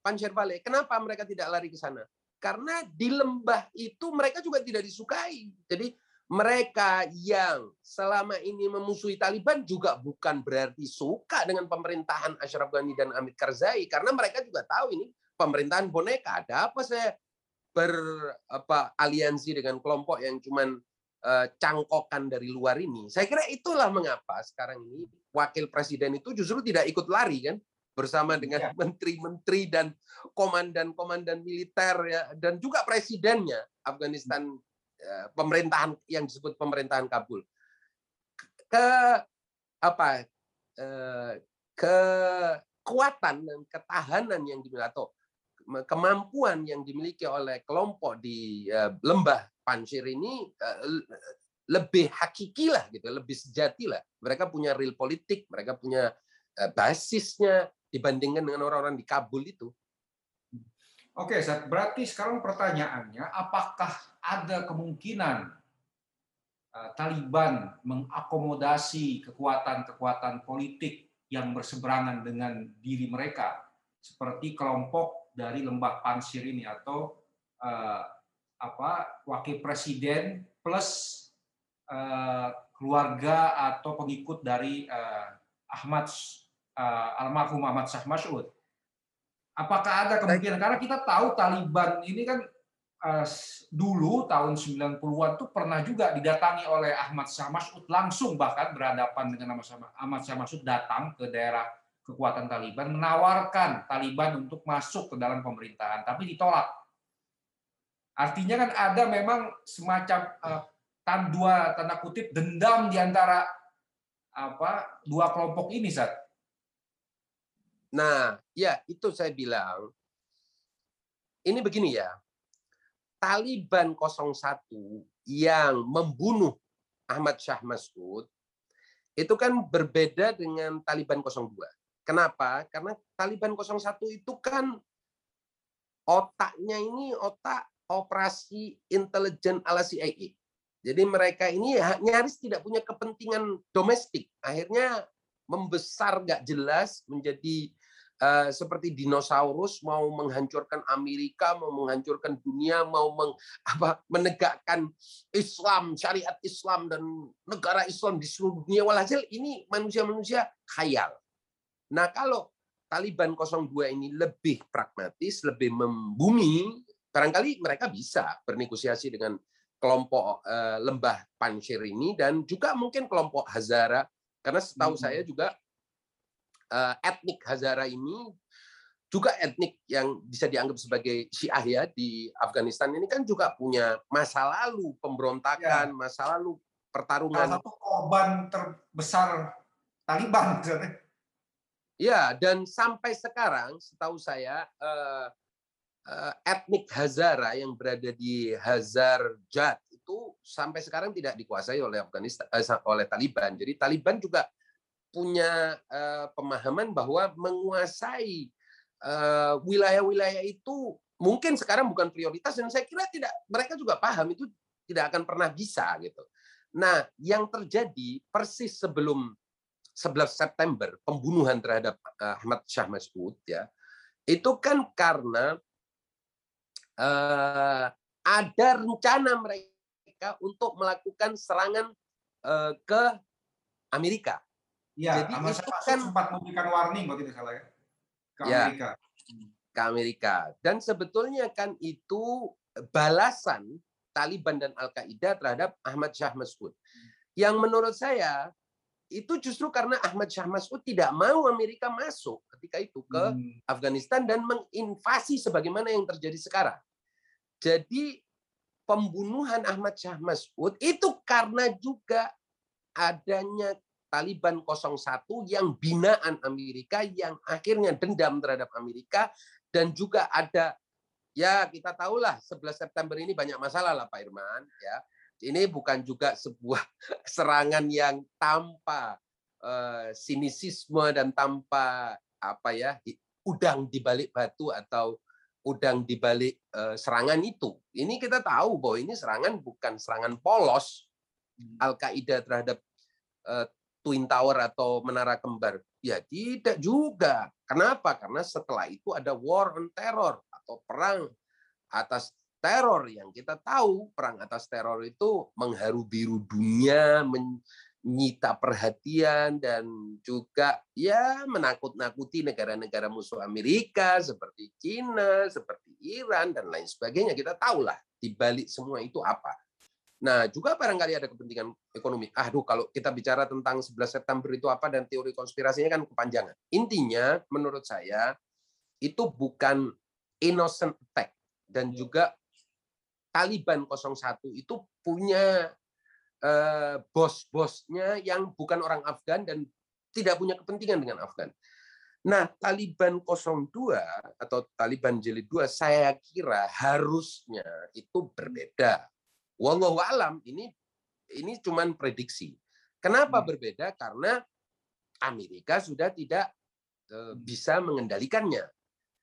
Panjshir Valley. Kenapa mereka tidak lari ke sana? Karena di lembah itu mereka juga tidak disukai. Jadi mereka yang selama ini memusuhi Taliban juga bukan berarti suka dengan pemerintahan Ashraf Ghani dan Hamid Karzai karena mereka juga tahu ini pemerintahan boneka. Ada apa saya ber apa aliansi dengan kelompok yang cuman uh, cangkokan dari luar ini. Saya kira itulah mengapa sekarang ini wakil presiden itu justru tidak ikut lari kan bersama dengan iya. menteri-menteri dan komandan-komandan militer ya dan juga presidennya Afghanistan ya, pemerintahan yang disebut pemerintahan Kabul ke apa eh, kekuatan dan ketahanan yang dimiliki atau kemampuan yang dimiliki oleh kelompok di eh, lembah Panjshir ini eh, lebih hakiki lah gitu, lebih sejati lah. Mereka punya real politik, mereka punya basisnya, dibandingkan dengan orang-orang di Kabul itu. Oke, berarti sekarang pertanyaannya, apakah ada kemungkinan uh, Taliban mengakomodasi kekuatan-kekuatan politik yang berseberangan dengan diri mereka, seperti kelompok dari lembah Pansir ini atau uh, apa wakil presiden plus uh, keluarga atau pengikut dari uh, Ahmad uh, almarhum Ahmad Shah Mas'ud. Apakah ada kemungkinan? Karena kita tahu Taliban ini kan uh, dulu tahun 90-an tuh pernah juga didatangi oleh Ahmad Shah Mas'ud langsung bahkan berhadapan dengan Ahmad Shah Mas'ud datang ke daerah kekuatan Taliban menawarkan Taliban untuk masuk ke dalam pemerintahan tapi ditolak. Artinya kan ada memang semacam uh, dua tanda kutip dendam di antara apa dua kelompok ini saat Nah, ya itu saya bilang. Ini begini ya. Taliban 01 yang membunuh Ahmad Shah Masud itu kan berbeda dengan Taliban 02. Kenapa? Karena Taliban 01 itu kan otaknya ini otak operasi intelijen ala CIA. Jadi mereka ini ya nyaris tidak punya kepentingan domestik. Akhirnya membesar nggak jelas menjadi uh, seperti dinosaurus mau menghancurkan Amerika, mau menghancurkan dunia, mau meng, <laughs> apa, menegakkan Islam, syariat Islam dan negara Islam di seluruh dunia. Walhasil ini manusia-manusia khayal. Nah kalau Taliban 02 ini lebih pragmatis, lebih membumi, barangkali mereka bisa bernegosiasi dengan kelompok uh, lembah Panjshir ini dan juga mungkin kelompok Hazara karena setahu hmm. saya juga etnik Hazara ini juga etnik yang bisa dianggap sebagai Syiah ya di Afghanistan ini kan juga punya masa lalu pemberontakan, ya. masa lalu pertarungan. Salah satu korban terbesar Taliban. Ya, dan sampai sekarang setahu saya uh, Eh, etnik Hazara yang berada di Hazar Jat itu sampai sekarang tidak dikuasai oleh Afghanistan eh, oleh Taliban. Jadi Taliban juga punya uh, pemahaman bahwa menguasai wilayah-wilayah uh, itu mungkin sekarang bukan prioritas dan saya kira tidak mereka juga paham itu tidak akan pernah bisa gitu. Nah, yang terjadi persis sebelum 11 September pembunuhan terhadap Ahmad Shah Masud ya itu kan karena uh, ada rencana mereka untuk melakukan serangan uh, ke Amerika. Ya, Jadi itu kan sempat memberikan warning kalau tidak salah ya ke ya, Amerika. Ke Amerika. Dan sebetulnya kan itu balasan Taliban dan Al Qaeda terhadap Ahmad Shah Masud. Yang menurut saya itu justru karena Ahmad Shah Masud tidak mau Amerika masuk ketika itu ke hmm. Afghanistan dan menginvasi sebagaimana yang terjadi sekarang. Jadi pembunuhan Ahmad Shah Masud itu karena juga adanya Taliban 01 yang binaan Amerika yang akhirnya dendam terhadap Amerika dan juga ada ya kita tahulah 11 September ini banyak masalah lah Pak Irman ya. Ini bukan juga sebuah <laughs> serangan yang tanpa uh, sinisisme dan tanpa apa ya udang di balik batu atau udang di balik uh, serangan itu. Ini kita tahu bahwa ini serangan bukan serangan polos hmm. Al-Qaeda terhadap uh, Twin Tower atau Menara Kembar. Ya tidak juga. Kenapa? Karena setelah itu ada war on terror atau perang atas teror yang kita tahu perang atas teror itu mengharu biru dunia, menyita perhatian dan juga ya menakut-nakuti negara-negara musuh Amerika seperti Cina, seperti Iran dan lain sebagainya. Kita tahulah di balik semua itu apa. Nah, juga barangkali ada kepentingan ekonomi. Aduh, kalau kita bicara tentang 11 September itu apa dan teori konspirasinya kan kepanjangan. Intinya menurut saya itu bukan innocent attack dan juga Taliban 01 itu punya Eh, bos-bosnya yang bukan orang Afgan dan tidak punya kepentingan dengan Afgan. Nah, Taliban 02 atau Taliban Jilid 2 saya kira harusnya itu berbeda. Wallahu alam ini ini cuman prediksi. Kenapa hmm. berbeda? Karena Amerika sudah tidak eh, hmm. bisa mengendalikannya.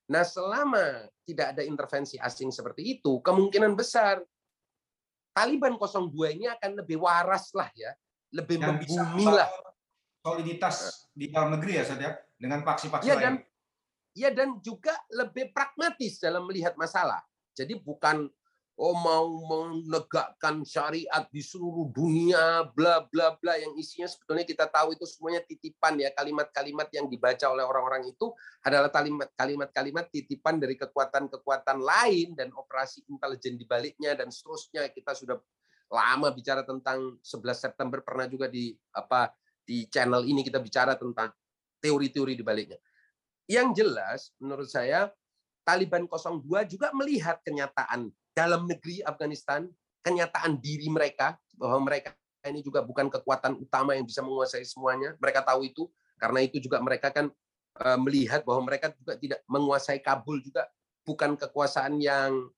Nah, selama tidak ada intervensi asing seperti itu, kemungkinan besar Taliban 02 ini akan lebih waras lah ya, lebih Dan membumi lah. Soliditas di dalam negeri ya, saja dengan paksi-paksi ya, Dan, ya dan juga lebih pragmatis dalam melihat masalah. Jadi bukan oh mau menegakkan syariat di seluruh dunia, bla bla bla yang isinya sebetulnya kita tahu itu semuanya titipan ya kalimat-kalimat yang dibaca oleh orang-orang itu adalah kalimat-kalimat titipan dari kekuatan-kekuatan lain dan operasi intelijen di baliknya dan seterusnya kita sudah lama bicara tentang 11 September pernah juga di apa di channel ini kita bicara tentang teori-teori di baliknya. Yang jelas menurut saya Taliban 02 juga melihat kenyataan dalam negeri Afghanistan, kenyataan diri mereka bahwa mereka ini juga bukan kekuatan utama yang bisa menguasai semuanya. Mereka tahu itu karena itu juga mereka kan eh, melihat bahwa mereka juga tidak menguasai Kabul juga bukan kekuasaan yang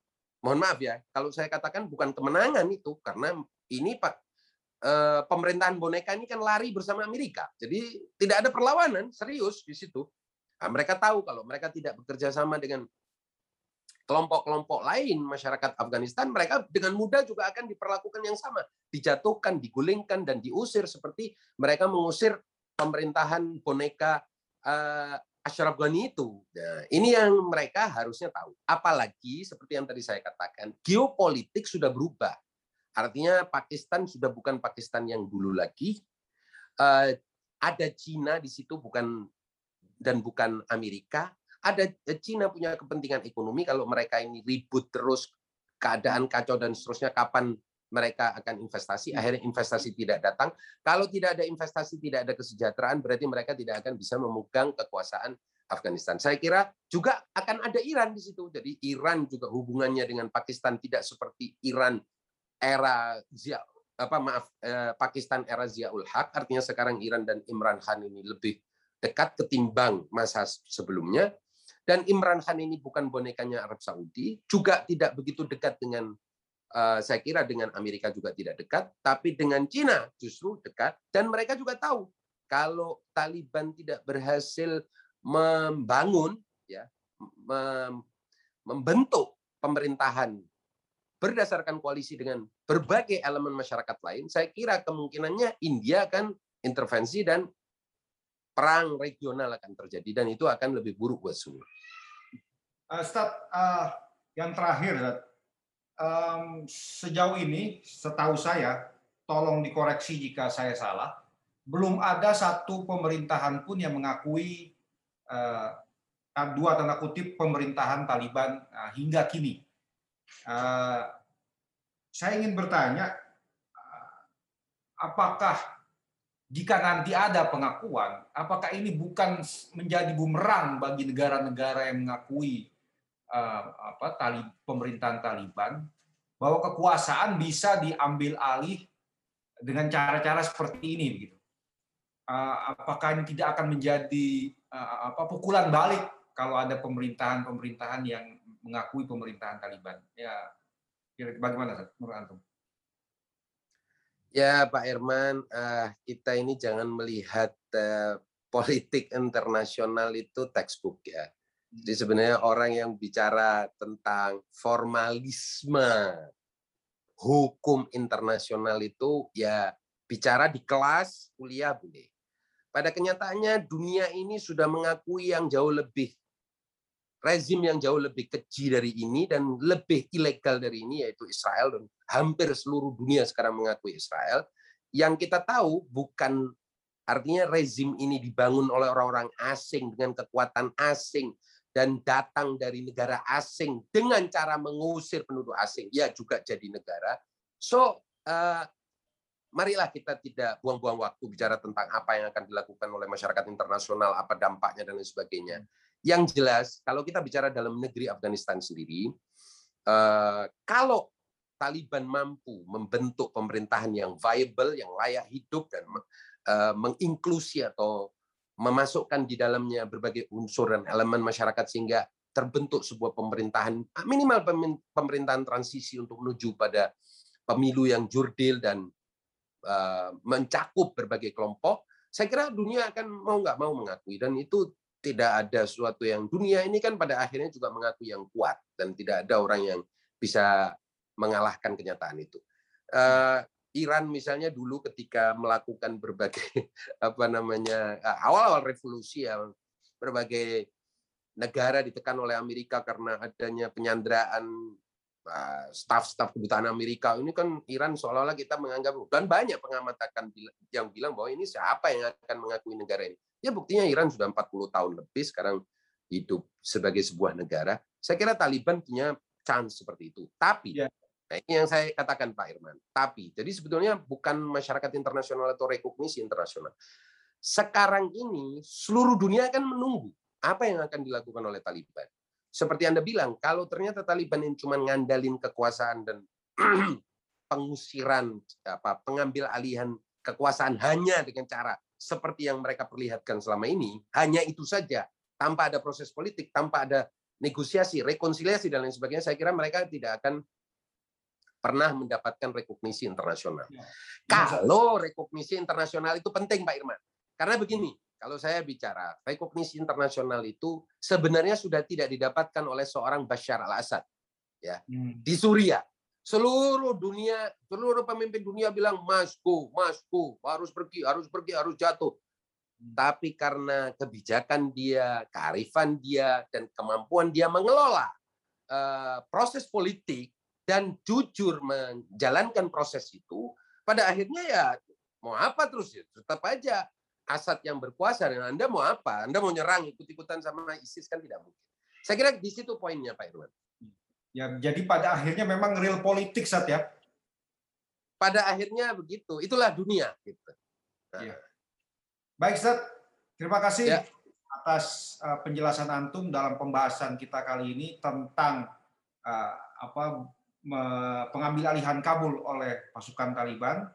mohon maaf ya, kalau saya katakan bukan kemenangan itu karena ini Pak eh, pemerintahan boneka ini kan lari bersama Amerika. Jadi tidak ada perlawanan serius di situ. Nah, mereka tahu kalau mereka tidak bekerja sama dengan kelompok-kelompok lain masyarakat Afghanistan, mereka dengan mudah juga akan diperlakukan yang sama, dijatuhkan, digulingkan dan diusir seperti mereka mengusir pemerintahan boneka uh, Ashraf Ghani itu. Nah, ini yang mereka harusnya tahu. Apalagi seperti yang tadi saya katakan, geopolitik sudah berubah. Artinya Pakistan sudah bukan Pakistan yang dulu lagi. Uh, ada Cina di situ bukan dan bukan Amerika. Ada eh, Cina punya kepentingan ekonomi kalau mereka ini ribut terus keadaan kacau dan seterusnya kapan mereka akan investasi hmm. akhirnya investasi tidak datang kalau tidak ada investasi tidak ada kesejahteraan berarti mereka tidak akan bisa memegang kekuasaan Afghanistan saya kira juga akan ada Iran di situ jadi Iran juga hubungannya dengan Pakistan tidak seperti Iran era Zia apa maaf eh, Pakistan era Ziaul Haq artinya sekarang Iran dan Imran Khan ini lebih dekat ketimbang masa sebelumnya. Dan Imran Khan ini bukan bonekanya Arab Saudi, juga tidak begitu dekat dengan uh, saya kira dengan Amerika juga tidak dekat, tapi dengan Cina justru dekat. Dan mereka juga tahu kalau Taliban tidak berhasil membangun, ya, mem membentuk pemerintahan berdasarkan koalisi dengan berbagai elemen masyarakat lain, saya kira kemungkinannya India akan intervensi dan perang regional akan terjadi dan itu akan lebih buruk buat semua. Uh, uh, yang terakhir, um, sejauh ini setahu saya, tolong dikoreksi jika saya salah, belum ada satu pemerintahan pun yang mengakui uh, dua tanda kutip pemerintahan Taliban uh, hingga kini. Uh, saya ingin bertanya, apakah jika nanti ada pengakuan, apakah ini bukan menjadi bumerang bagi negara-negara yang mengakui uh, apa tali, pemerintahan Taliban bahwa kekuasaan bisa diambil alih dengan cara-cara seperti ini begitu. Uh, apakah ini tidak akan menjadi uh, apa pukulan balik kalau ada pemerintahan-pemerintahan yang mengakui pemerintahan Taliban? Ya, bagaimana menurut antum? Ya, Pak Herman, uh, kita ini jangan melihat uh, politik internasional itu textbook ya. Jadi hmm. sebenarnya orang yang bicara tentang formalisme hukum internasional itu ya bicara di kelas kuliah boleh. Pada kenyataannya dunia ini sudah mengakui yang jauh lebih rezim yang jauh lebih keji dari ini dan lebih ilegal dari ini yaitu Israel dan hampir seluruh dunia sekarang mengakui Israel. Yang kita tahu bukan artinya rezim ini dibangun oleh orang-orang asing dengan kekuatan asing dan datang dari negara asing dengan cara mengusir penduduk asing ya juga jadi negara. So uh, marilah kita tidak buang-buang waktu bicara tentang apa yang akan dilakukan oleh masyarakat internasional, apa dampaknya dan lain sebagainya. Yang jelas, kalau kita bicara dalam negeri Afghanistan sendiri, eh, kalau Taliban mampu membentuk pemerintahan yang viable, yang layak hidup dan eh, menginklusi atau memasukkan di dalamnya berbagai unsur dan elemen masyarakat sehingga terbentuk sebuah pemerintahan minimal pemerintahan transisi untuk menuju pada pemilu yang jurdil dan eh, mencakup berbagai kelompok, saya kira dunia akan mau nggak mau mengakui dan itu tidak ada sesuatu yang dunia ini kan pada akhirnya juga mengaku yang kuat dan tidak ada orang yang bisa mengalahkan kenyataan itu. Uh, Iran misalnya dulu ketika melakukan berbagai <laughs> apa namanya eh, awal-awal revolusi ya berbagai negara ditekan oleh Amerika karena adanya penyanderaan uh, staf-staf kedutaan Amerika ini kan Iran seolah-olah kita menganggap dan banyak pengamat yang bilang bahwa ini siapa yang akan mengakui negara ini Ya buktinya Iran sudah 40 tahun lebih sekarang hidup sebagai sebuah negara. Saya kira Taliban punya chance seperti itu. Tapi ya. nah ini yang saya katakan Pak Irman. Tapi jadi sebetulnya bukan masyarakat internasional atau rekognisi internasional. Sekarang ini seluruh dunia akan menunggu apa yang akan dilakukan oleh Taliban. Seperti Anda bilang, kalau ternyata Taliban yang cuma ngandalin kekuasaan dan <clears throat> pengusiran apa pengambil alihan kekuasaan hanya dengan cara seperti yang mereka perlihatkan selama ini, hanya itu saja, tanpa ada proses politik, tanpa ada negosiasi, rekonsiliasi dan lain sebagainya, saya kira mereka tidak akan pernah mendapatkan rekognisi internasional. Ya. Kalau rekognisi internasional itu penting, Pak Irman. Karena begini, kalau saya bicara, rekognisi internasional itu sebenarnya sudah tidak didapatkan oleh seorang Bashar al-Assad ya Hmm. di Suriah. Seluruh dunia, seluruh pemimpin dunia bilang masku, masku, harus pergi, harus pergi, harus jatuh. Tapi karena kebijakan dia, kearifan dia, dan kemampuan dia mengelola eh, proses politik dan jujur menjalankan proses itu, pada akhirnya ya mau apa terus ya tetap aja Asad yang berkuasa dan Anda mau apa? Anda mau nyerang ikut-ikutan sama ISIS kan tidak mungkin. Saya kira di situ poinnya Pak Irwan. Ya, jadi pada akhirnya memang real politik saat ya. Pada akhirnya begitu. Itulah dunia gitu. Iya. Baik, Ustaz. Terima kasih Ya. atas uh, penjelasan antum dalam pembahasan kita kali ini tentang uh, apa me- pengambil alihan Kabul oleh pasukan Taliban.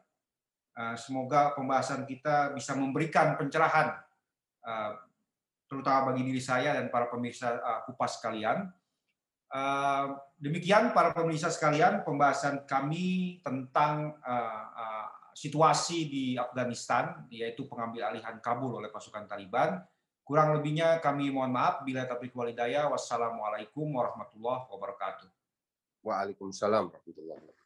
Uh, semoga pembahasan kita bisa memberikan pencerahan uh, terutama bagi diri saya dan para pemirsa uh, Kupas sekalian. Uh, demikian para pemirsa sekalian pembahasan kami tentang uh, uh, situasi di Afghanistan, yaitu pengambil alihan Kabul oleh pasukan Taliban. Kurang lebihnya kami mohon maaf. Bila taufiq walhidayah. Wassalamualaikum warahmatullahi wabarakatuh. Waalaikumsalam warahmatullahi wabarakatuh.